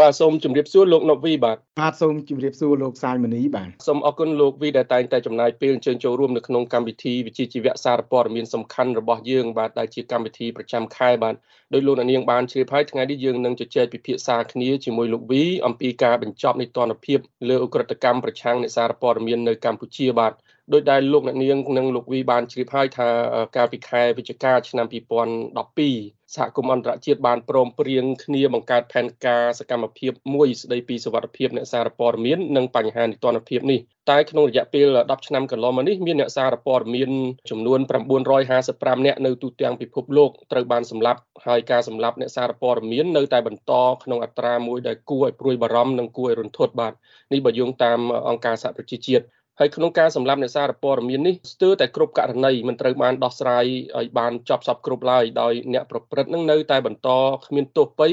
បាទសូមជម្រាបសួរលោកណូវីបាទបាទសូមជម្រាបសួរលោកសាយមនីបាទសូមអរគុណលោកវីដែលតែងតែចំណាយពេលអញ្ជើញចូលរួមនៅក្នុងកម្មវិធីវិជ្ជាជីវៈសារព័ត៌មានសំខាន់របស់យើងបាទដែលជាកម្មវិធីប្រចាំខែបាទដោយលោកនាងបានជ្រាបហើយថ្ងៃនេះយើងនឹងជជែកពិភាក្សាគ្នាជាមួយលោកវីអំពីការបញ្ចប់នៃទណ្ឌភាពលើអ ுக ្រិតកម្មប្រឆាំងអ្នកសារព័ត៌មាននៅកម្ពុជាបាទដោយដែលលោកអ្នកនាងនិងលោកវីបានជ្រាបហើយថាកាលពីខែវិច្ឆិកាឆ្នាំ2012 សហគមន៍អន្តរជាតិបានព្រមព្រៀងគ្នាបង្កើតផែនការសកម្មភាពមួយស្ដីពីសវត្ថិភាពអ្នកសារព័ត៌មាននិងបញ្ហានីតិរដ្ឋភាពនេះតែក្នុងរយៈពេល10ឆ្នាំកន្លងមកនេះមានអ្នកសារព័ត៌មានចំនួន955នាក់នៅទូទាំងពិភពលោកត្រូវបានសម្លាប់ហើយការសម្លាប់អ្នកសារព័ត៌មាននៅតែបន្តក្នុងអត្រាមួយដែលគួរឲ្យព្រួយបារម្ភនិងគួរឲ្យរន្ធត់បាទនេះបើយោងតាមអង្គការសហប្រជាជាតិ ហើយក្នុងការសម្លាប់អ្នកសារព័ត៌មាននេះស្ទើរតែគ្រប់ករណីមិនត្រូវបានដោះស្រាយឲ្យបានចប់សពគ្រប់ឡើយដោយអ្នកប្រព្រឹត្តនឹងនៅតែបន្តគ្មានទោសពៃ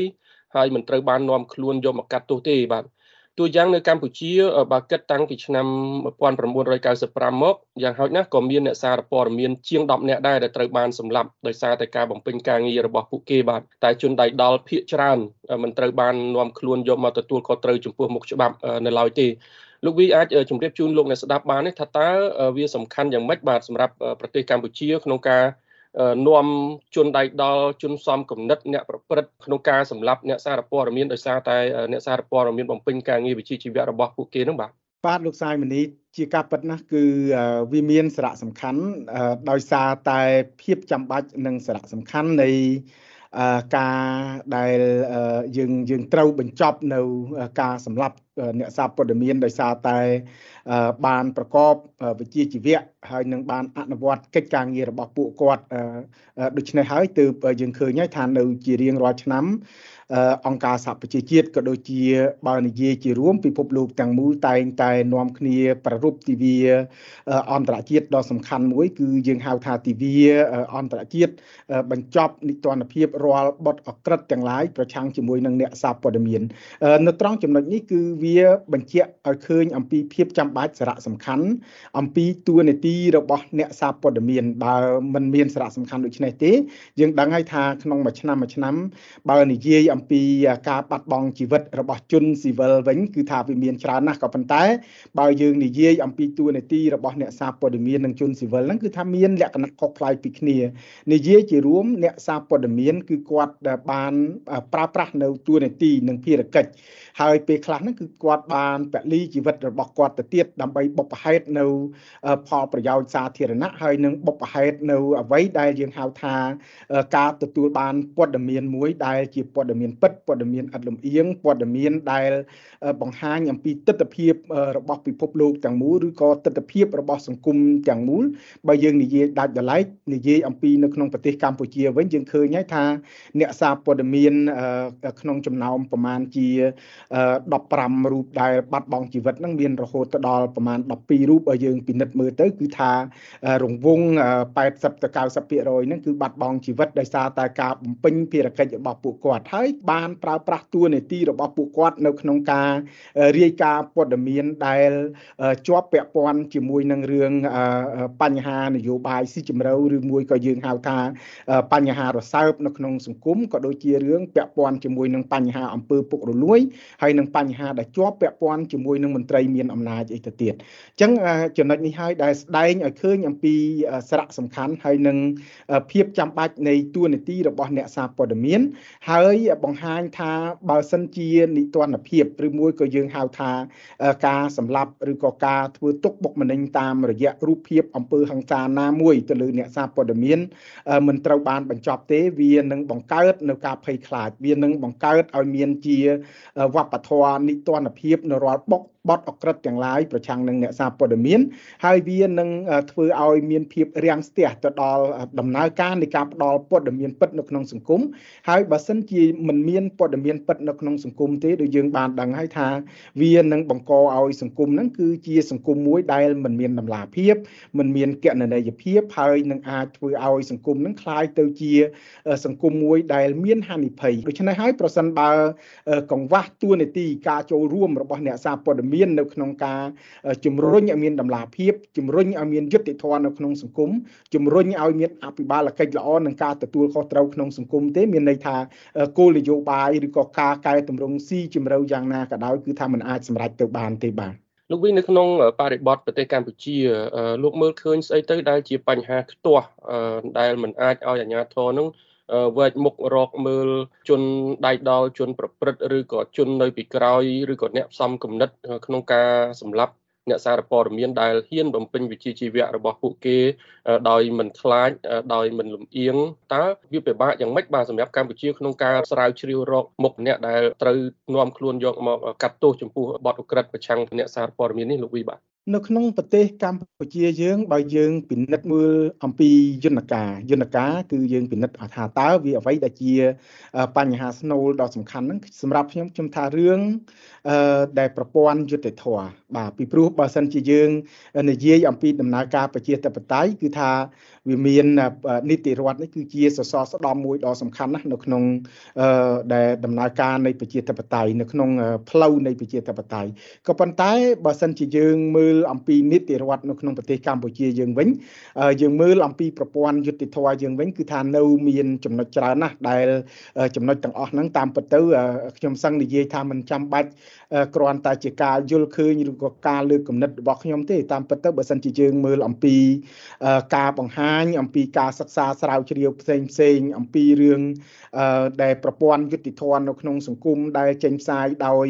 ហើយមិនត្រូវបាននាំខ្លួនយកមកកាត់ទោសទេបាទតួយ៉ាងនៅកម្ពុជាបើគិតតាំងពីឆ្នាំ1995មកយ៉ាងហោចណាស់ក៏មានអ្នកសារព័ត៌មានជាង10នាក់ដែរដែលត្រូវបានសម្លាប់ដោយសារតែការបំពេញការងាររបស់ពួកគេបាទតែជនដៃដល់ភៀកច្រើនមិនត្រូវបាននាំខ្លួនយកមកទទួលខុសត្រូវចំពោះមុខច្បាប់នៅឡើយទេ លោកវីអាចជម្រាបជូនលោកអ្នកស្ដាប់បានទេថាតើវាសំខាន់យ៉ាងម៉េចបាទសម្រាប់ប្រទេសកម្ពុជាក្នុងការនាំជនដៃដល់ជនសំគំនិតអ្នកប្រព្រឹត្តក្នុងការសម្លាប់អ្នកសារព័ត៌មានដោយសារតែអ្នកសារព័ត៌មានបំពេញការងារវិជ្ជាជីវៈរបស់ពួកគេនឹងបាទបាទលោកសាយមនីជាការពិតណាស់គឺវាមានសារៈសំខាន់ដោយសារតែភាពចាំបាច់និងសារៈសំខាន់នៃការដែលយើងយើងត្រូវបញ្ចប់នៅការសម្លាប់ អ្នកសារព័ត៌មានដោយសារតែបានប្រកបវិជ្ជាជីវៈហើយនឹងបានអនុវត្តកិច្ចការងាររបស់ពួកគាត់ដូច្នេះហើយទើបយើងឃើញហើយថានៅជារៀងរាល់ឆ្នាំអង្គការសហប្រជាជាតិក៏ដូចជាបើនិយាយជារួមពិភពលោកទាំងមូលតែងតែនាំគ្នាប្ររពទិវាអន្តរជាតិដ៏សំខាន់មួយ គឺយើងហៅថាទិវាអន្តរជាតិបញ្ចប់នីតិរដ្ឋភាពរាល់បទអក្រិតទាំងឡាយប្រឆាំងជាមួយនឹងអ្នកសារព័ត៌មាន នៅត្រង់ចំណុចនេះគឺវាបញ្ជាក់ឲ្យឃើញអំពីភាពចាំបាច់សារៈសំខាន់អំពីតួនាទីរបស់អ្នកសារព័ត៌មានបើមិនមានសារៈសំខាន់ដូចនេះទេយើងដឹងហើយថាក្នុងមួយឆ្នាំមួយឆ្នាំបើនិយាយអំពីការបាត់បង់ជីវិតរបស់ជនស៊ីវិលវិញគឺថាវាមានច្រើនណាស់ក៏ប៉ុន្តែបើយើងនិយាយអំពីតួនាទីរបស់អ្នកសារព័ត៌មាននិងជនស៊ីវិលហ្នឹងគឺថាមានលក្ខណៈខុសប្លែកពីគ្នានិយាយជារួមអ្នកសារព័ត៌មានគឺគាត់បានប្រើប្រាស់នៅតួនាទីនិងភារកិច្ច ហើយពេលខ្លះហ្នឹងគឺគាត់បានពលីជីវិតរបស់គាត់ទៅទៀតដើម្បីបុព្វហេតុនៅផលប្រយោជន៍សាធារណៈហើយនឹងបុព្វហេតុនៅអ្វីដែលយើងហៅថាការទទួលបានព័ត៌មានមួយដែលជាព័ត៌មានពិតព័ត៌មានឥតលំអៀងព័ត៌មានដែលបង្ហាញអំពីទស្សនវិជ្ជារបស់ពិភពលោកទាំងមូលឬក៏ទស្សនវិជ្ជារបស់សង្គមទាំងមូលបើយើងនិយាយដាច់ដライនិយាយអំពីនៅក្នុងប្រទេសកម្ពុជាវិញយើងឃើញហើយថាអ្នកសារព័ត៌មានក្នុងចំណោមប្រមាណជា15រូបដែលបាត់បង់ជីវិតហ្នឹងមានរហូតដល់ប្រមាណ12រូបបើយើងពិនិត្យមើលទៅគឺថារង្វង់80ទៅ90%ហ្នឹងគឺបាត់បង់ជីវិតដោយសារតែការបំពេញភារកិច្ចរបស់ពួកគាត់ហើយបានប្រើប្រាស់តួនាទីរបស់ពួកគាត់នៅក្នុងការរាយការណ៍ព័ត៌មានដែលជាប់ពាក់ព័ន្ធជាមួយនឹងរឿងបញ្ហានយោបាយស៊ីជម្រៅឬមួយក៏យើងហៅថាបញ្ហារសើបនៅក្នុងសង្គមក៏ដូចជារឿងពាក់ព័ន្ធជាមួយនឹងបញ្ហាអំពើពុករលួយហើយនឹងបញ្ហាដែលជាប់ពាក់ព័ន្ធជាមួយនឹងមន្ត្រីមានអំណាចអីទៅទៀតអញ្ចឹងចំណុចនេះហើយដែលស្ដែងឲ្យឃើញអំពីសារៈសំខាន់ហើយនឹងភាពចាំបាច់នៃតួនាទីរបស់អ្នកសារព័ត៌មាន ហើយបង្ហាញថាបើសិនជានីតិរដ្ឋភាពឬមួយក៏យើងហៅថាការសម្លាប់ឬក៏ការធ្វើទុកបុកម្នេញតាមរយៈរូបភាពអំពើហិង្សាណាមួយទៅលើអ្នកសារព័ត៌មានមិនត្រូវបានបញ្ចប់ទេវានឹងបង្កើតនៅការភ័យខ្លាចវានឹងបង្កើតឲ្យមានជាវប្បធម៌នីតិរដ្ឋភាពនៅរាល់បុក បទអក្រិតទាំងឡាយប្រឆាំងនឹងអ្នកសារព័ត៌មានហើយវានឹងធ្វើឲ្យមានភាពរាំងស្ទះទៅដល់ដំណើរការនៃការផ្ដល់ព័ត៌មានពិតនៅក្នុងសង្គមហើយបើសិនជាមិនមានព័ត៌មានពិតនៅក្នុងសង្គមទេដូចយើងបានដឹងហើយថាវានឹងបង្កឲ្យសង្គមហ្នឹងគឺជាសង្គមមួយដែលមិនមានតម្លាភាពមិនមានកណន័យភាពហើយនឹងអាចធ្វើឲ្យសង្គមហ្នឹងคล้ายទៅជាសង្គមមួយដែលមានហានិភ័យដូច្នេះហើយប្រសិនបើកង្វះទួលនីតិការចូលរួមរបស់អ្នកសារព័ត៌មាន មាននៅក្នុងការជំរុញឲ្យមានតម្លាភាពជំរុញឲ្យមានយុត្តិធម៌នៅក្នុងសង្គមជំរុញឲ្យមានអភិបាលកិច្ចល្អនិងការទទួលខុសត្រូវក្នុងសង្គមទេមានន័យថាគោលនយោបាយឬក៏ការកែតម្រង់ស៊ីជម្រៅយ៉ាងណាក៏ដោយគឺថាมันអាចសម្រេចទៅបានទេបាទលោកវិញនៅក្នុងបរិបទប្រទេសកម្ពុជាលោកមើលឃើញស្អីទៅដែលជាបញ្ហាខ្ទាស់ដែលมันអាចឲ្យអាជ្ញាធរនឹង វែកមុខរកមើលជនដៃដល់ជនប្រព្រឹត្តឬក៏ជននៅពីក្រោយឬក៏អ្នកផ្សំគំនិតក្នុងការសម្លាប់អ្នកសារព័ត៌មានដែលហ៊ានបំពេញវិជ្ជាជីវៈរបស់ពួកគេ ដោយមិនខ្លាចដោយមិនលំអៀងតើវាពិបាកយ៉ាងម៉េចបាទសម្រាប់កម្ពុជាក្នុងការស្រាវជ្រាវរកមុខអ្នកដែលត្រូវនាំខ្លួនយកមកកាត់ទោសចំពោះបទឧក្រិដ្ឋប្រឆាំងអ្នកសារព័ត៌មាននេះលោកវីបាទ នៅក្នុងប្រទេសកម្ពុជាយើងបើយើងពិនិត្យមើលអំពីយន្តការយន្តការគឺយើងពិនិត្យថាតើវាអ្វីដែលជាបញ្ហាស្នូលដ៏សំខាន់ហ្នឹងសម្រាប់ខ្ញុំខ្ញុំថារឿងអឺដែលប្រព័ន្ធយុត្តិធម៌បាទពីព្រោះបើសិនជាយើងនិយាយអំពីដំណើរការប្រជាធិបតេយ្យគឺថាវាមាននីតិរដ្ឋនេះគឺជាសសរស្តម្ភមួយដ៏សំខាន់ណាស់នៅក្នុងអឺដែលដំណើរការនៃប្រជាធិបតេយ្យនៅក្នុងផ្លូវនៃប្រជាធិបតេយ្យក៏ប៉ុន្តែបើសិនជាយើងមើលអំពីនីតិរដ្ឋនៅក្នុងប្រទេសកម្ពុជាយើងវិញយើងមើលអំពីប្រព័ន្ធយុតិធធម៌យើងវិញគឺថានៅមានចំណុចច្រើនណាស់ដែលចំណុចទាំងអស់ហ្នឹងតាមពិតទៅខ្ញុំសឹងនិយាយថាមិនចាំបាច់គ្រាន់តែជាការយល់ឃើញឬក៏ការលើកគំនិតរបស់ខ្ញុំទេតាមពិតទៅបើសិនជាយើងមើលអំពីការបង្ហាញអំពីការសិក្សាស្រាវជ្រាវផ្សេងផ្សេងអំពីរឿងដែលប្រព័ន្ធយុតិធម៌នៅក្នុងសង្គមដែលចេញផ្សាយដោយ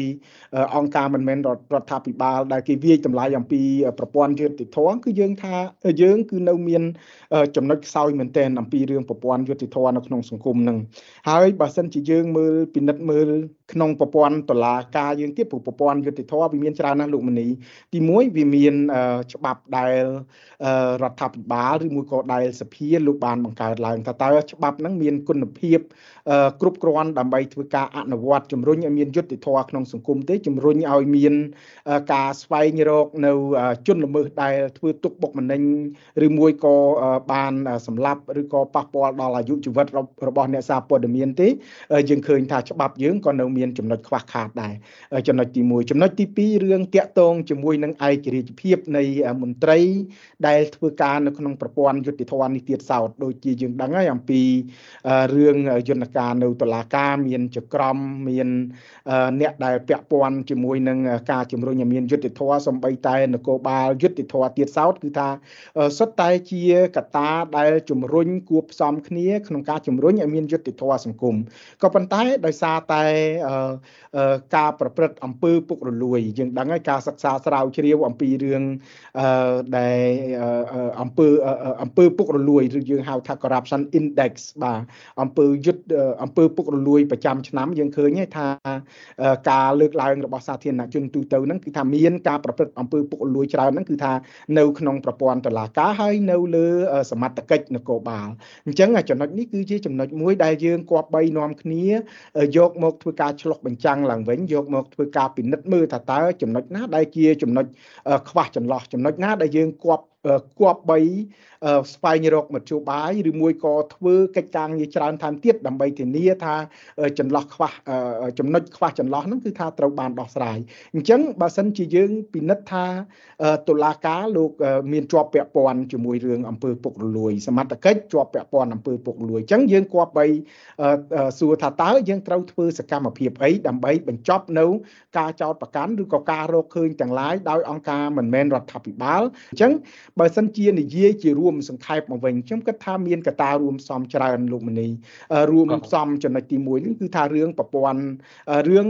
អង្គការមិនមែនរដ្ឋាភិបាលដែលគេវាយតម្លៃអំពីប្រព័ន្ធយុតិធម៌គឺយើងថាយើងគឺនៅមានចំណុចខ្សោយមែនទែនអំពីរឿងប្រព័ន្ធយុតិធម៌នៅក្នុងសង្គមនឹងហើយបើសិនជាយើងមើលពិនិត្យមើលក្នុងប្រព័ន្ធតឡាការយើងទៀតព្រោះប្រព័ន្ធយុតិធម៌វាមានច្រើនណាស់លោកមនីទី1វាមានច្បាប់ដែលរដ្ឋាភិបាលឬមួយក៏ដែលសភាលោកបានបង្កើតឡើងថាតើច្បាប់ហ្នឹងមានគុណភាពគ្រប់គ្រាន់ដើម្បីធ្វើការអនុវត្តជំរុញឲ្យមានយុត្តិធម៌ក្នុងសង្គមទេជំរុញឲ្យមានការស្វែងរកនៅជនល្មើសដែលធ្វើទុកបុកម្នេញឬមួយក៏បានសម្លាប់ឬក៏ប៉ះពាល់ដល់អាយុជីវិតរបស់អ្នកសារព័ត៌មានទេយើងឃើញថាច្បាប់យើងក៏នៅមានចំណុចខ្វះខាតដែរចំណុចទី1ចំណុចទី2រឿងតាក់ទងជាមួយនឹងឯករាជ្យភាពនៃមន្ត្រី ដែលធ្វើការនៅក្នុងប្រព័ន្ធយុតិធម៌នេះទៀតសោតដូចជាយើងដឹងហើយអំពីរឿងយន្តការនៅតុលាការមានចក្រមមានអ្នកដែលពាក់ព័ន្ធជាមួយនឹងការជំរុញឲ្យមានយុត្តិធម៌សំបីតែនគរបាលយុត្តិធម៌ទៀតសោតគឺថាសុទ្ធតែជាកត្តាដែលជំរុញគួបផ្សំគ្នាក្នុងការជំរុញឲ្យមានយុត្តិធម៌សង្គមក៏ប៉ុន្តែដោយសារតែការប្រព្រឹត្តអំពើពុករលួយយើងដឹងហើយការសិក្សាស្រាវជ្រាវអំពីរឿងដែលអំពើអំពើពុករលួយឬយើងហៅថា corruption index បាទអំពើយុទ្ធអំពើពុករលួយប្រចាំឆ្នាំយើងឃើញថាការលើកឡើងរបស់សាធារណជនទូទៅហ្នឹងគឺថាមានការប្រព្រឹត្តអំពើពុករលួយច្រើនហ្នឹងគឺថានៅក្នុងប្រព័ន្ធតុលាការហើយនៅលើសមត្ថកិច្ចនគរបាលអញ្ចឹងចំណុចនេះគឺជាចំណុចមួយដែលយើងគប្បីនាំគ្នាយកមកធ្វើការឆ្លុះបញ្ចាំងឡើងវិញយកមកធ្វើការពិនិត្យមើលថាតើចំណុចណាដែលជាចំណុចខ្វះចន្លោះចំណុចណាដែលយើងគប់គប្បីស្វែងរកមធ្យោបាយឬមួយក៏ធ្វើកិច្ចការងារច្រើនថែមទៀតដើម្បីធានាថាចន្លោះខ្វះចំណុចខ្វះចន្លោះហ្នឹងគឺថាត្រូវបានដោះស្រាយអញ្ចឹងបើសិនជាយើងពិនិត្យថាតុលាការលោកមានជាប់ពាក់ព័ន្ធជាមួយរឿងអំពើពុករលួយសមត្ថកិច្ចជាប់ពាក់ព័ន្ធអំពើពុករលួយអញ្ចឹងយើងគប្បីសួរថាតើយើងត្រូវធ្វើសកម្មភាពអីដើម្បីបញ្ចប់នៅការចោទប្រកាន់ឬក៏ការរកឃើញទាំងឡាយដោយអង្គការមិនមែនរដ្ឋាភិបាលអញ្ចឹងបើសិនជានិយាយជារួមសង្ខេបមកវិញខ្ញុំគិតថាមានកត្តារួមផ្សំច្រើនលោកមនីរួមផ្សំចំណុចទី1នេះគឺថារឿងប្រព័ន្ធរឿង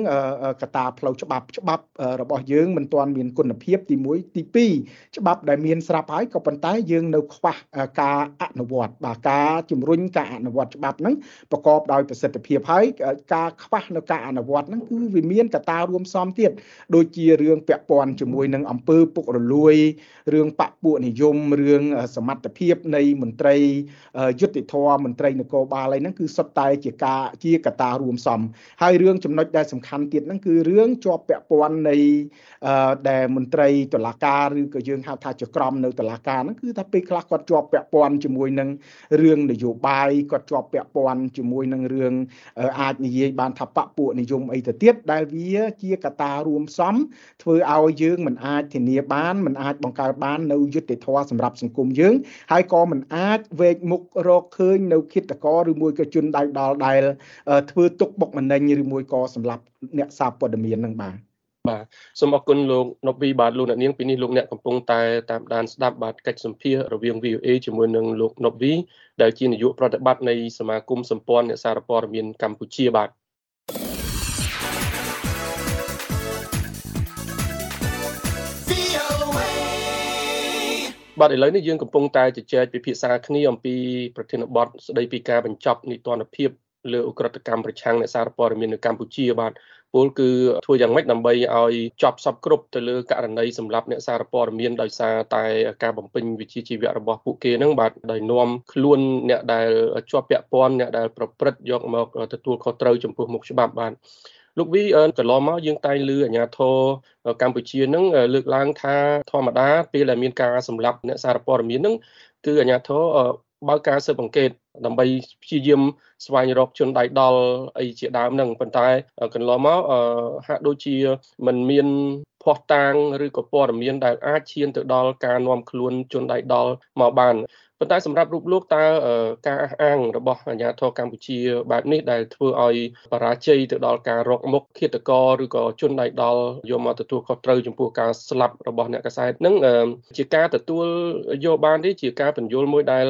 កត្តាផ្លូវច្បាប់ច្បាប់របស់យើងមិនទាន់មានគុណភាពទី1ទី2ច្បាប់ដែលមានស្រាប់ហើយក៏ប៉ុន្តែយើងនៅខ្វះការអនុវត្តបាទការជំរុញការអនុវត្តច្បាប់ហ្នឹងប្រកបដោយប្រសិទ្ធភាពហើយការខ្វះនៅការអនុវត្តហ្នឹងគឺវាមានកត្តារួមផ្សំទៀតដូចជារឿងពាក់ព័ន្ធជាមួយនឹងអង្គើពុករលួយរឿងបពពួកនិយមរឿងសមត្ថភាពនៃមន្ត្រីយុតិធធមន្ត្រីនគរបាលអីហ្នឹងគឺសុទ្ធតែជាការជាកត្តារួមសំហើយរឿងចំណុចដែលសំខាន់ទៀតហ្នឹងគឺរឿងជាប់ពាក់ព័ន្ធនៃដែលមន្ត្រីតុលាការឬក៏យើងហៅថាចក្រមនៅតុលាការហ្នឹងគឺថាពេលខ្លះគាត់ជាប់ពាក់ព័ន្ធជាមួយនឹងរឿងនយោបាយគាត់ជាប់ពាក់ព័ន្ធជាមួយនឹងរឿងអាចនិយាយបានថាបពពួកនិយមអីទៅទៀតដែលវាជាកត្តារួមសំធ្វើឲ្យយើងមិនអាចធានាបានមិនអាចបង្កើតបាននៅយុត្តិធម៌សម្រាប់សង្គមយើងហើយក៏មិនអាចវេកមុខរកឃើញនៅគិតកោឬមួយក៏ជនដៃដល់ដែលធ្វើទុកបុកម្នេញឬមួយក៏សម្រាប់អ្នកសារព័ត៌មាននឹងបាទបាទសូមអរគុណលោកណូវីបាទលោកអ្នកនាងពីនេះលោកអ្នកកំពុងតែតាមដានស្ដាប់បាទកិច្ចសម្ភាសរវាង VOA ជាមួយនឹងលោកណូវីដែលជានាយកប្រតិបត្តិនៃសមាគមសម្ព័ន្ធអ្នកសារព័ត៌មានកម្ពុជាបាទ បាទឥឡូវនេះយើងកំពុងតែជជែកពិភាក្សាគ្នាអំពីប្រធានបទស្ដីពីការបញ្ចប់នីតិរដ្ឋភាពលើអ ுக ្រិតកម្មប្រឆាំងអ្នកសារព័ត៌មាននៅកម្ពុជាបាទពលគឺធ្វើយ៉ាងម៉េចដើម្បីឲ្យចប់សពគ្រប់ទៅលើករណីសម្រាប់អ្នកសារព័ត៌មានដោយសារតែការបំពេញវិជ្ជាជីវៈរបស់ពួកគេហ្នឹងបាទដោយនាំខ្លួនអ្នកដែលជាប់ពាក់ព័ន្ធអ្នកដែលប្រព្រឹត្តយកមកទទួលខុសត្រូវចំពោះមុខច្បាប់បាទ លោកវីកន្លងមកយើងតែងលើអាញាធរកម្ពុជានឹងលើកឡើងថាធម្មតាពេលដែលមានការសម្លាប់អ្នកសារព័ត៌មាននឹងគឺអាញាធរបើកការស៊ើបអង្កេតដើម្បីព្យាយាមស្វែងរកជនដៃដល់អីជាដើមហ្នឹងប៉ុន្តែកន្លងមកហាក់ដូចជាមិនមានភ័ស្តុតាងឬក៏ព័ត៌មានដែលអាចឈានទៅដល់ការនាំខ្លួនជនដៃដល់មកបាន ប៉ុន្តែសម្រាប់រូបលោកតើការអះអាងរបស់អាជ្ញាធរកម្ពុជាបែបនេះដែលធ្វើឲ្យបរាជ័យទៅដល់ការរកមុខឃាតករឬក៏ជនដៃដល់យកមកទទួលខុសត្រូវចំពោះការស្លាប់របស់អ្នកកសែតនឹងជាការទទួលយកបានទេជាការបញ្យល់មួយដែល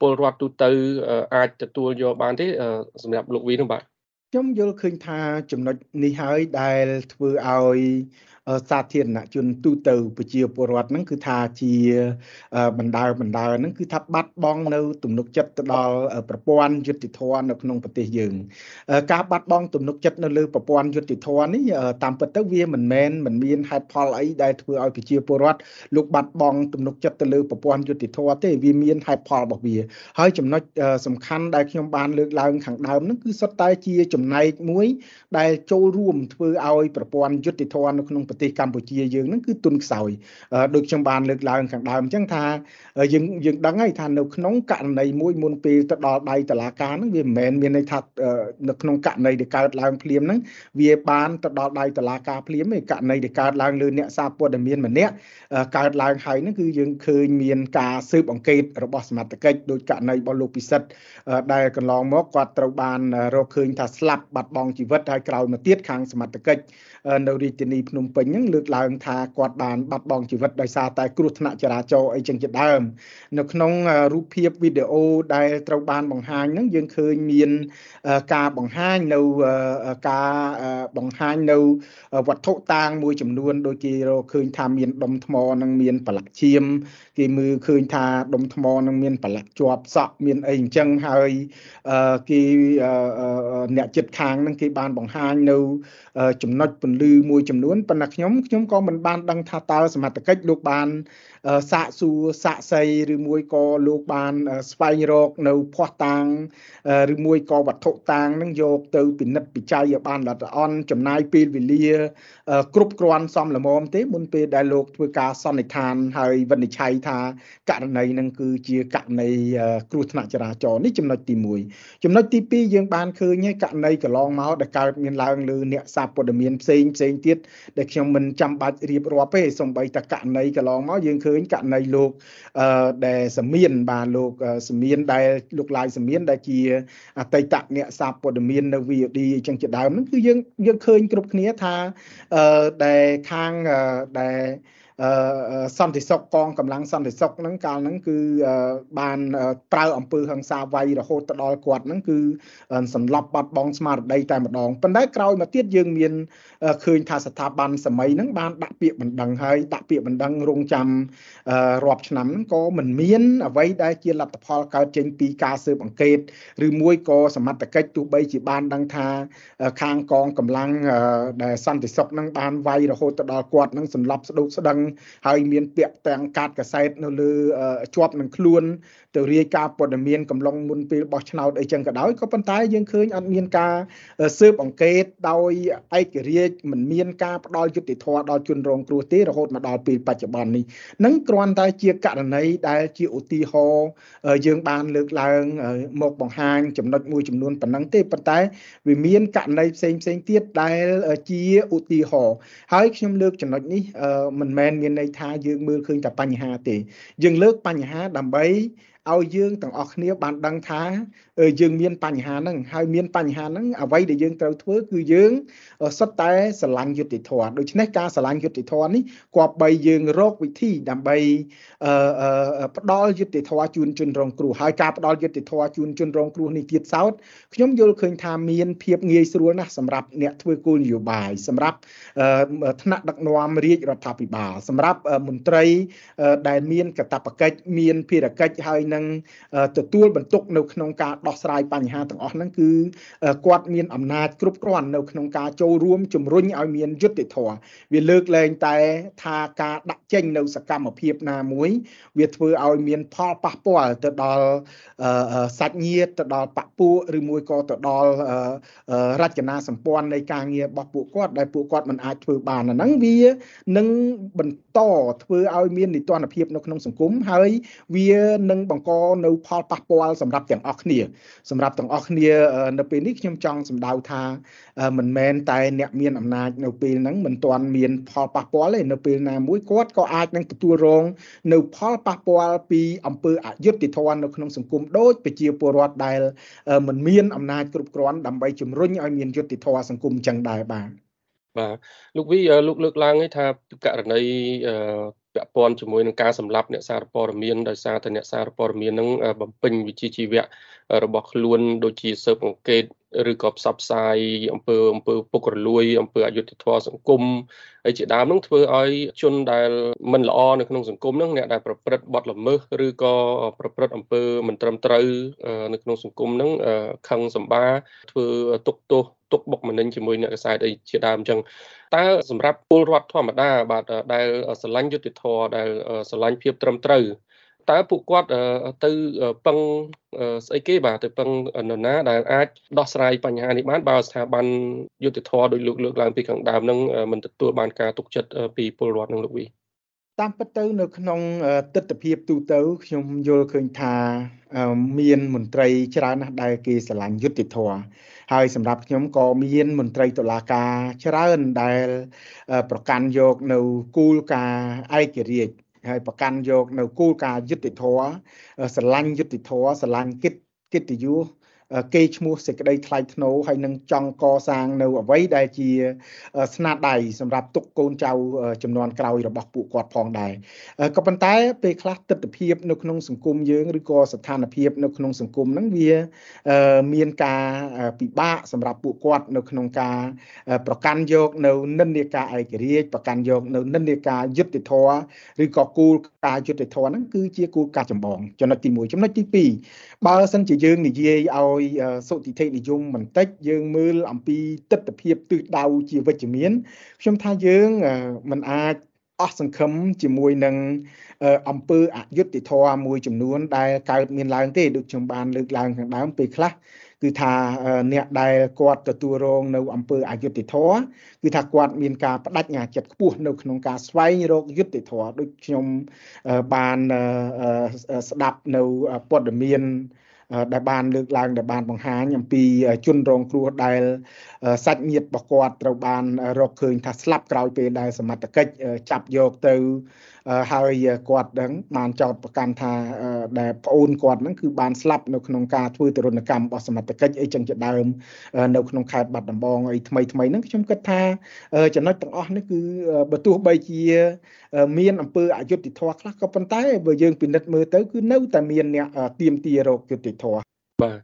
ពលរដ្ឋទូទៅអាចទទួលយកបានទេសម្រាប់លោកវីនោះបាទខ្ញុំយល់ឃើញថាចំណុចនេះហើយដែលធ្វើឲ្យ សាធារណជនទូទៅប្រជាពលរដ្ឋហ្នឹងគឺថាជាបណ្ដាបណ្ដាហ្នឹងគឺថាបាត់បង់នៅទំនុកចិត្តទៅដល់ប្រព័ន្ធយុតិធធម៌នៅក្នុងប្រទេសយើង ការបាត់បង់ទំនុកចិត្តនៅលើប្រព័ន្ធយុតិធធម៌នេះតាមពិតទៅវាមិនមែនមិនមានហេតុផលអីដែលធ្វើឲ្យប្រជាពលរដ្ឋលោកបាត់បង់ទំនុកចិត្តទៅលើប្រព័ន្ធយុតិធធម៌ទេវាមានហេតុផលរបស់វា ហើយចំណុចសំខាន់ដែលខ្ញុំបានលើកឡើងខាងដើមហ្នឹងគឺសុទ្ធតែជាចំណែកមួយ ដែលចូលរួមធ្វើឲ្យប្រព័ន្ធយុតិធធម៌នៅក្នុងប្រទេសកម្ពុជាយើងហ្នឹងគឺទុនខ្សោយដូចខ្ញុំបានលើកឡើងខាងដើមអញ្ចឹងថាយើងយើងដឹងហើយថានៅក្នុងករណីមួយមុនពេលទៅដល់ដៃតឡាការហ្នឹងវាមិនមែនមានន័យថានៅក្នុងករណីដែលកើតឡើងភ្លាមហ្នឹងវាបានទៅដល់ដៃតឡាការភ្លាមទេករណីដែលកើតឡើងលើអ្នកសារព័ត៌មានម្នាក់កើតឡើងហើយហ្នឹងគឺយើងឃើញមានការស៊ើបអង្កេតរបស់សមត្ថកិច្ចដោយករណីរបស់លោកពិសិដ្ឋដែលកន្លងមកគាត់ត្រូវបានរកឃើញថាស្លាប់បាត់បង់ជីវិតហើយក្រោយមកទៀតខាងសមត្ថកិច្ចនៅរាជធានីភ្នំពេញហ្នឹងលើកឡើងថាគាត់បានបាត់បង់ជីវិតដោយសារតែគ្រោះថ្នាក់ចរាចរណ៍អីចឹងជាដើមនៅក្នុងរូបភាពវីដេអូដែលត្រូវបានបង្ហាញហ្នឹងយើងឃើញមានការបង្ហាញនៅការបង្ហាញនៅវត្ថុតាងមួយចំនួនដូចគេរកឃើញថាមានដុំថ្មនិងមានប្រឡាក់ឈាមគេមើលឃើញថាដុំថ្មនឹងមានប្រឡាក់ជាប់សក់មានអីអញ្ចឹងហើយគេអ្នកចិត្តខាងនឹងគេបានបង្ហាញនៅចំណុចពន្លឺមួយចំនួនប៉ុន្តែខ្ញុំខ្ញុំក៏មិនបានដឹងថាតើសមត្ថកិច្ចលោកបាន សាកសួរសាកសីឬមួយក៏លោកបានស្វែងរកនៅភ័ស្តុតាងឬមួយក៏វត្ថុតាងនឹងយកទៅពិនិត្យពិច័យឲ្យបានល្អិតល្អន់ចំណាយពេលវេលា គ្រប់គ្រាន់សមល្មមទេមុនពេលដែលលោកធ្វើការសន្និដ្ឋានហើយវិនិច្ឆ័យថាករណីនឹងគឺជាករណីគ្រោះថ្នាក់ចរាចរណ៍នេះចំណុចទី1ចំណុចទី2យើងបានឃើញហើយករណីកន្លងមកដែលកើតមានឡើងលើអ្នកសារព័ត៌មានផ្សេងផ្សេងទៀតដែលខ្ញុំមិនចាំបាច់រៀបរាប់ទេសូម្បីតែករណីកន្លងមកយើងឃើញករណីលោកអឺដែលសមៀនបាទលោកសមៀនដែលលោកឡាយសមៀនដែលជាអតីតអ្នកសារព័ត៌មាននៅ VOD អញ្ចឹងជាដើមហ្នឹងគឺយើងយើងឃើញគ្រប់គ្នាថាអឺដែលខាងដែល សន្តិសុខកងកម្លាំងសន្តិសុខហ្នឹងកាលហ្នឹងគឺបានប្រើអំពើហិង្សាវាយរហូតទៅដល់គាត់ហ្នឹងគឺសម្លាប់បាត់បង់ស្មារតីតែម្ដងប៉ុន្តែក្រោយមកទៀតយើងមានឃើញថាស្ថាប័នសម័យហ្នឹងបានដាក់ពាក្យបណ្ដឹងហើយដាក់ពាក្យបណ្ដឹងរងចាំរាប់ឆ្នាំហ្នឹងក៏មិនមានអ្វីដែលជាលទ្ធផលកើតចេញពីការស៊ើបអង្កេតឬមួយក៏សមត្ថកិច្ចទោះបីជាបានដឹងថាខាងកងកម្លាំងដែលសន្តិសុខហ្នឹងបានវាយរហូតទៅដល់គាត់ហ្នឹងសម្លាប់ស្ដុកស្ដឹងហើយមានពាក្យទាំងកាតកសែតនៅលើជាប់នឹងខ្លួនទៅរាយការណ៍ព័ត៌មានកំឡុងមុនពេលបោះឆ្នោតអីចឹងក៏ដោយក៏ប៉ុន្តែយើងឃើញអត់មានការស៊ើបអង្កេតដោយឯករាជ្យមិនមានការផ្ដល់យុត្តិធម៌ដល់ជនរងគ្រោះទេរហូតមកដល់ពេលបច្ចុប្បន្ននេះនឹងគ្រាន់តែជាករណីដែលជាឧទាហរណ៍យើងបានលើកឡើងមកបង្ហាញចំណុចមួយចំនួនប៉ុណ្ណឹងទេប៉ុន្តែវាមានករណីផ្សេងផ្សេងទៀតដែលជាឧទាហរណ៍ហើយខ្ញុំលើកចំណុចនេះមិនមែនមានន័យថាយើងមើលឃើញតែបញ្ហាទេយើងលើកបញ្ហាដើម្បី ឲ្យយើងទាំងអស់គ្នាបានដឹងថាយើងមានបញ្ហាហ្នឹងហើយមានបញ្ហាហ្នឹងអ្វីដែលយើងត្រូវធ្វើគឺយើងសុទ្ធតែស្រឡាញ់យុត្តិធម៌ដូច្នេះការស្រឡាញ់យុត្តិធម៌នេះគប្បីយើងរកវិធីដើម្បីផ្ដល់យុត្តិធម៌ជូនជនរងគ្រោះហើយការផ្ដល់យុត្តិធម៌ជូនជនរងគ្រោះនេះទៀតសោតខ្ញុំយល់ឃើញថាមានភាពងាយស្រួលណាស់សម្រាប់អ្នកធ្វើគោលនយោបាយសម្រាប់ថ្នាក់ដឹកនាំរាជរដ្ឋាភិបាលសម្រាប់មន្ត្រីដែលមានកាតព្វកិច្ចមានភារកិច្ចហើយនឹងទទួលបន្ទុកនៅក្នុងការដោះស្រាយបញ្ហាទាំងអស់ហ្នឹងគឺគាត់មានអំណាចគ្រប់គ្រាន់នៅក្នុងការចូលរួមជំរុញឲ្យមានយុត្តិធម៌វាលើកលែងតែថាការដាក់ចេញនៅសកម្មភាពណាមួយ វាធ្វើឲ្យមានផលប៉ះពាល់ទៅដល់សាច់ញាតិទៅដល់បពួកឬមួយក៏ទៅដល់រចនាសម្ព័ន្ធនៃការងាររបស់ពួកគាត់ដែលពួកគាត់មិនអាចធ្វើបានអាហ្នឹងវានឹងបន្តធ្វើឲ្យមាននីតិរដ្ឋភាពនៅក្នុងសង្គមហើយវានឹងបង្កនៅផលប៉ះពាល់សម្រាប់ទាំងអស់គ្នា សម្រាប់ទាំងអស់គ្នានៅពេលនេះខ្ញុំចង់សម្ដៅថាមិនមែនតែអ្នកមានអំណាចនៅពេលហ្នឹងមិនទាន់មានផលប៉ះពាល់ទេនៅពេលណាមួយគាត់ក៏អាចនឹងទទួលរងនៅផលប៉ះពាល់ពីអំពើអយុត្តិធម៌នៅក្នុងសង្គមដូចប្រជាពលរដ្ឋដែលមិនមានអំណាចគ្រប់គ្រាន់ដើម្បីជំរុញឲ្យមានយុត្តិធម៌សង្គមចឹងដែរបាទបាទលោកវីលោកលើកឡើងឯថាករណី ពាក់ព័ន្ធជាមួយនឹងការសម្លាប់អ្នកសារព័ត៌មានដោយសារតែអ្នកសារព័ត៌មាននឹងបំពេញវិជ្ជាជីវៈរបស់ខ្លួនដូចជាស៊ើបអង្កេតឬក៏ផ្សព្វផ្សាយអំពើអំពើពុករលួយអំពើអយុត្តិធម៌សង្គមហើយជាដើមនឹងធ្វើឲ្យជនដែលមិនល្អនៅក្នុងសង្គមនឹងអ្នកដែលប្រព្រឹត្តបទល្មើសឬក៏ប្រព្រឹត្តអំពើមិនត្រឹមត្រូវនៅក្នុងសង្គមនឹងខឹងសម្បាធ្វើទុកទោសទុកបុកម្នេញជាមួយអ្នកកសែតអីជាដើមអញ្ចឹង តើសម្រាប់ពលរដ្ឋធម្មតាបាទដែលស្រឡាញ់យុត្តិធម៌ដែលស្រឡាញ់ភាពត្រឹមត្រូវតើពួកគាត់ទៅពឹងស្អីគេបាទទៅពឹងនរណាដែលអាចដោះស្រាយបញ្ហានេះបានបើស្ថាប័នយុតិធធដោយលោកលើកឡើងពីខាងដើមនឹងមិនទទួលបានការទុកចិត្តពីពលរដ្ឋនឹងលោកវីតាមពិតទៅនៅក្នុងទស្សនវិជ្ជាទូទៅខ្ញុំយល់ឃើញថាមានមន្ត្រីច្រើនណាស់ដែលគេស្រឡាញ់យុត្តិធម៌ ហើយសម្រាប់ខ្ញុំក៏មានមន្ត្រីតុលាការច្រើនដែលប្រកាន់យកនៅគោលការណ៍ឯករាជ្យហើយប្រកាន់យកនៅគោលការណ៍យុត្តិធម៌ស្រឡាញ់យុត្តិធម៌ស្រឡាញ់កិត្តិកិត្តិយស គេឈ្មោះសេចក្តីថ្លៃថ្នូរហើយនឹងចង់កសាងនៅអ្វីដែលជាស្នាដៃសម្រាប់ទុកកូនចៅចំនួនក្រោយរបស់ពួកគាត់ផងដែរក៏ប៉ុន្តែពេលខ្លះទស្សនវិជ្ជានៅក្នុងសង្គមយើងឬក៏ស្ថានភាពនៅក្នុងសង្គមហ្នឹងវាមានការពិបាកសម្រាប់ពួកគាត់នៅក្នុងការប្រកាន់យកនៅនិន្នាការឯករាជ្យប្រកាន់យកនៅនិន្នាការយុត្តិធម៌ឬក៏គោលការណ៍យុត្តិធម៌ហ្នឹងគឺជាគោលការណ៍ចម្បងចំណុចទី1ចំណុចទី2បើសិនជាយើងនិយាយឲ្យសុតិធិនិយមបន្តិចយើងមើលអំពីទស្សនវិជ្ជាទិសដៅជាវិជ្ជមានខ្ញុំថាយើងមិនអាចអស់សង្ឃឹមជាមួយនឹងអង្គើអយុត្តិធម៌មួយចំនួន ដែលកើតមានឡើងទេដូចខ្ញុំបានលើកឡើងខាងដើមពេលខ្លះគឺថាអ្នកដែលគាត់ទទួលរងនៅអង្គើអយុត្តិធម៌គឺថាគាត់មានការបដិញ្ញាចិត្តខ្ពស់នៅក្នុងការស្វែងរកយុត្តិធម៌ដូចខ្ញុំបានស្ដាប់នៅព័ត៌មាន ដែលបានលើកឡើងដែលបានបង្ហាញអំពីជនរងគ្រោះដែលសាច់ញាតិរបស់គាត់ត្រូវបានរកឃើញថាស្លាប់ក្រោយពេលដែលសមត្ថកិច្ចចាប់យកទៅ ហើយគាត់ដឹងបានចោទប្រកាន់ថាដែលប្អូនគាត់ហ្នឹងគឺបានស្លាប់នៅក្នុងការធ្វើទរណកម្មរបស់សមត្ថកិច្ចអីចឹងជាដើមនៅក្នុងខេត្តបាត់ដំបងអីថ្មីថ្មីហ្នឹងខ្ញុំគិតថាចំណុចទាំងអស់នេះគឺបើទោះបីជា មានអំពើអយុត្តិធម៌ខ្លះក៏ប៉ុន្តែបើយើងពិនិត្យមើលទៅគឺនៅតែមានអ្នកទៀមទារោគយុត្តិធម៌បាទ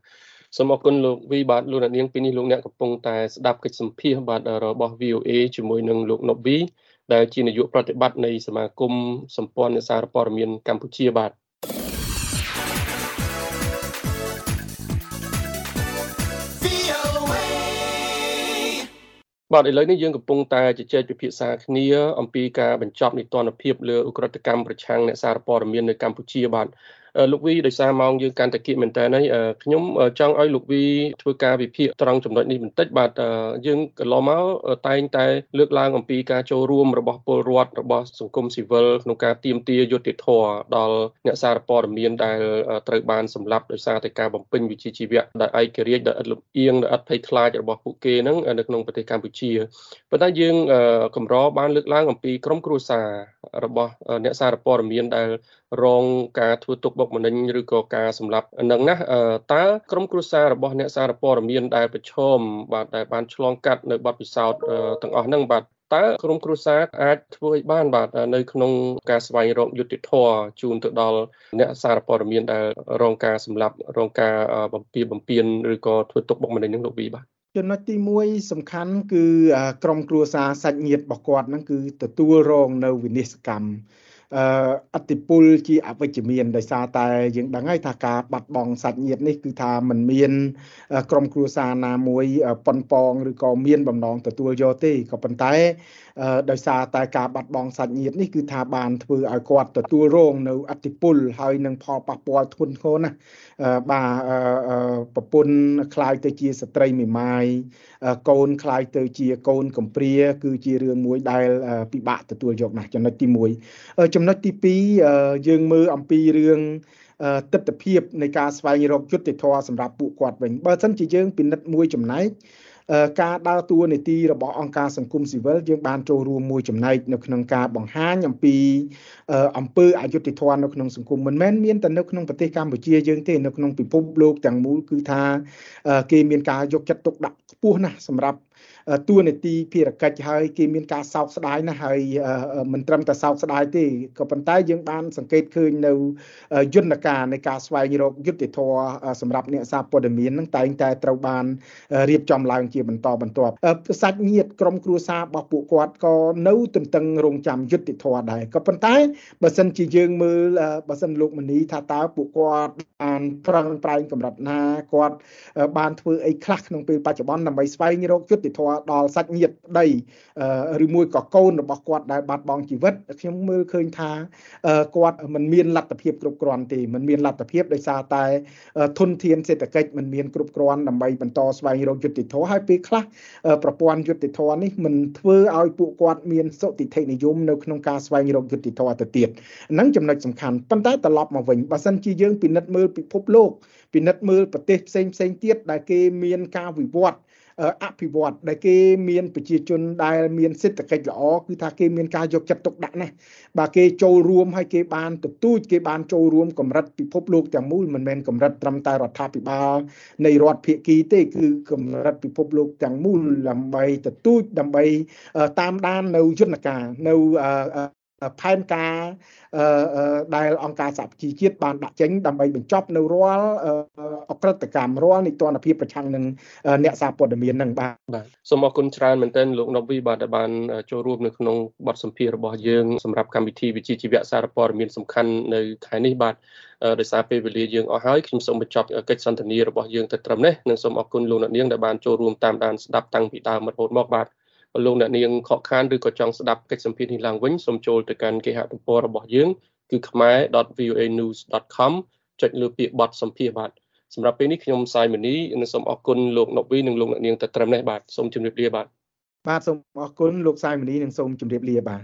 សូមអរគុណលោកវីបាទលោកអ្នកនាងពីនេះលោកអ្នកកំពុងតែស្ដាប់កិច្ចសម្ភាសបាទរបស់ VOA ជាមួយនឹងលោកណូវី ដែលជានាយកប្រតិបត្តិនៃសមាគមសម្ព័ន្ធអ្នកសារព័ត៌មានកម្ពុជាបាទបាទឥឡូវនេះយើងកំពុងតែជជែកពិភាក្សាគ្នាអំពីការបញ្ចប់នីតិរដ្ឋភាពលើឧក្រិដ្ឋកម្មប្រឆាំងអ្នកសារព័ត៌មាននៅកម្ពុជាបាទ លោកវីដោយសារម៉ោងយើងកាន់តែគៀកមែនតើហើយខ្ញុំចង់ឲ្យលោកវីធ្វើការវិភាគត្រង់ចំណុចនេះបន្តិចបាទយើងកន្លងមកតែងតែលើកឡើងអំពីការចូលរួមរបស់ពលរដ្ឋរបស់សង្គមស៊ីវិលក្នុងការទៀមទាយុត្តិធម៌ដល់អ្នកសារព័ត៌មានដែលត្រូវបានសម្លាប់ដោយសារតែការបំពេញវិជ្ជាជីវៈដែលឯករាជ្យដែលឥតលំអៀងដែលឥតភ័យខ្លាចរបស់ពួកគេហ្នឹងនៅក្នុងប្រទេសកម្ពុជាប៉ុន្តែយើងកម្របានលើកឡើងអំពីក្រុមគ្រួសាររបស់អ្នកសារព័ត៌មានដែល រងការធ្វើទុកបុកម្នេញឬក៏ការសម្លាប់នឹងណាតើក្រុមគ្រួសាររបស់អ្នកសារព័ត៌មានដែលប្រឈមបាទដែលបានឆ្លងកាត់នៅបទពិសោធន៍ទាំងអស់ហ្នឹងបាទតើក្រុមគ្រួសារអាចធ្វើឲ្យបានបាទនៅក្នុងការស្វែងរកយុត្តិធម៌ជូនទៅដល់អ្នកសារព័ត៌មានដែលរងការសម្លាប់រងការបំពារបំពានឬក៏ធ្វើទុកបុកម្នេញនឹងលោកវីបាទចំណុចទី1សំខាន់គឺក្រុមគ្រួសារសាច់ញាតិរបស់គាត់ហ្នឹងគឺទទួលរងនៅវិនិស្សកម្ម អតិពលជាអវិជ្ជមានដោយសារតែយើងដឹងហើយថាការបាត់បង់សាច់ញាតិនេះគឺថាมันមានក្រុមគ្រួសារណាមួយប៉ុនប៉ងឬក៏មានបំណងទទួលយកទេក៏ប៉ុន្តែដោយសារតែការបាត់បង់សាច់ញាតិនេះគឺថាបានធ្វើឲ្យគាត់ទទួលរងនៅអតិពលហើយនឹងផលប៉ះពាល់ធ្ងន់ធ្ងរណាស់បាទប្រពន្ធคล้ายទៅជាស្ត្រីមេម៉ាយកូនคล้ายទៅជាកូនកំព្រា គឺជារឿងមួយដែលពិបាកទទួលយកណាស់ចំណុចទី1 ចំណុចទី2យើងមើលអំពីរឿងទស្សនវិជ្ជានៃការស្វែងរកយុត្តិធម៌សម្រាប់ពួកគាត់វិញបើមិនជាយើងពិនិត្យមួយចំណែកការដើរតួនាទីរបស់អង្គការសង្គមស៊ីវិលយើងបានចូលរួមមួយចំណែកនៅក្នុងការបង្ហាញអំពីអំពើអយុត្តិធម៌នៅក្នុងសង្គមមិនមែនមានតែនៅក្នុងប្រទេសកម្ពុជាយើងទេនៅក្នុងពិភពលោកទាំងមូលគឺថាគេមានការយកចិត្តទុកដាក់ខ្ពស់ណាស់សម្រាប់ តួនាទីភារកិច្ចហើយគេមានការសោកស្ដាយណាស់ហើយមិនត្រឹមតែសោកស្ដាយទេក៏ប៉ុន្តែយើងបានសង្កេតឃើញនៅយន្តការនៃការស្វែងរកយុត្តិធម៌សម្រាប់អ្នកសារព័ត៌មាននឹងតែងតែត្រូវបានរៀបចំឡើងជាបន្តបន្ទាប់សាច់ញាតិក្រុមគ្រួសាររបស់ពួកគាត់ក៏នៅទន្ទឹងរង់ចាំយុត្តិធម៌ដែរក៏ប៉ុន្តែបើសិនជាយើងមើលបើសិនលោកមនីថាតើពួកគាត់បានប្រឹងប្រែងកម្រិតណាគាត់បានធ្វើអីខ្លះក្នុងពេលបច្ចុប្បន្នដើម្បីស្វែងរកយុត្តិធម៌ដល់សាច់ញាតិប្តីឬមួយក៏កូនរបស់គាត់ដែលបាត់បង់ជីវិតខ្ញុំមើលឃើញថាគាត់មិនមានលទ្ធភាពគ្រប់គ្រាន់ទេមិនមានលទ្ធភាពដោយសារតែធនធានសេដ្ឋកិច្ចមិនមានគ្រប់គ្រាន់ដើម្បីបន្តស្វែងរកយុត្តិធម៌ហើយពេលខ្លះប្រព័ន្ធយុត្តិធម៌នេះមិនធ្វើឲ្យពួកគាត់មានសុតិធិនិយមនៅក្នុងការស្វែងរកយុត្តិធម៌ទៅទៀតហ្នឹងចំណុចសំខាន់ប៉ុន្តែត្រឡប់មកវិញបើសិនជាយើងពិនិត្យមើលពិភពលោកពិនិត្យមើលប្រទេសផ្សេងផ្សេងទៀតដែលគេមានការវិវត្ត អភិវឌ្ឍដែលគេមានប្រជាជនដែលមានសេដ្ឋកិច្ចល្អគឺថាគេមានការយកចិត្តទុកដាក់ណាស់បាទគេចូលរួមហើយគេបានទទូចគេបានចូលរួមកម្រិតពិភពលោកទាំងមូលមិនមែនកម្រិតត្រឹមតែរដ្ឋាភិបាលនៃរដ្ឋភាគីទេគឺកម្រិតពិភពលោកទាំងមូលដើម្បីទទូចដើម្បីតាមដាននៅយន្តការនៅ ផែនការដែលអង្គការសហប្រជាជាតិបានដាក់ចេញដើម្បីបញ្ចប់នៅរាល់អក្រិតកម្មរាល់នីតិរដ្ឋភាពប្រឆាំងនឹងអ្នកសារព័ត៌មាននឹងបាទបាទសូមអរគុណច្រើនមែនទែនលោកណូវីបាទដែលបានចូលរួមនៅក្នុងបទសម្ភាសន៍របស់យើងសម្រាប់កម្មវិធីវិជ្ជាជីវៈសារព័ត៌មានសំខាន់នៅខែនេះបាទដោយសារពេលវេលាយើងអស់ហើយខ្ញុំសូមបញ្ចប់កិច្ចសន្ទនារបស់យើងទៅត្រឹមនេះនិងសូមអរគុណលោកអ្នកនាងដែលបានចូលរួមតាមដានស្ដាប់តាំងពីដើមរហូតមកបាទបើ លោកអ្នកនាងខកខានឬក៏ចង់ស្ដាប់កិច្ចសម្ភាសន៍នេះឡើងវិញសូមចូលទៅកាន់គេហទំព័ររបស់យើងគឺ khmer.voanews.com ចុចលើពាក្យបទសម្ភាសន៍បាទសម្រាប់ពេលនេះខ្ញុំសាយមនីនិងសូមអរគុណលោកណូវីនិងលោកអ្នកនាងទៅត្រឹមនេះបាទសូមជម្រាបលាបាទបាទសូមអរគុណលោកសាយមនីនិងសូមជម្រាបលាបាទ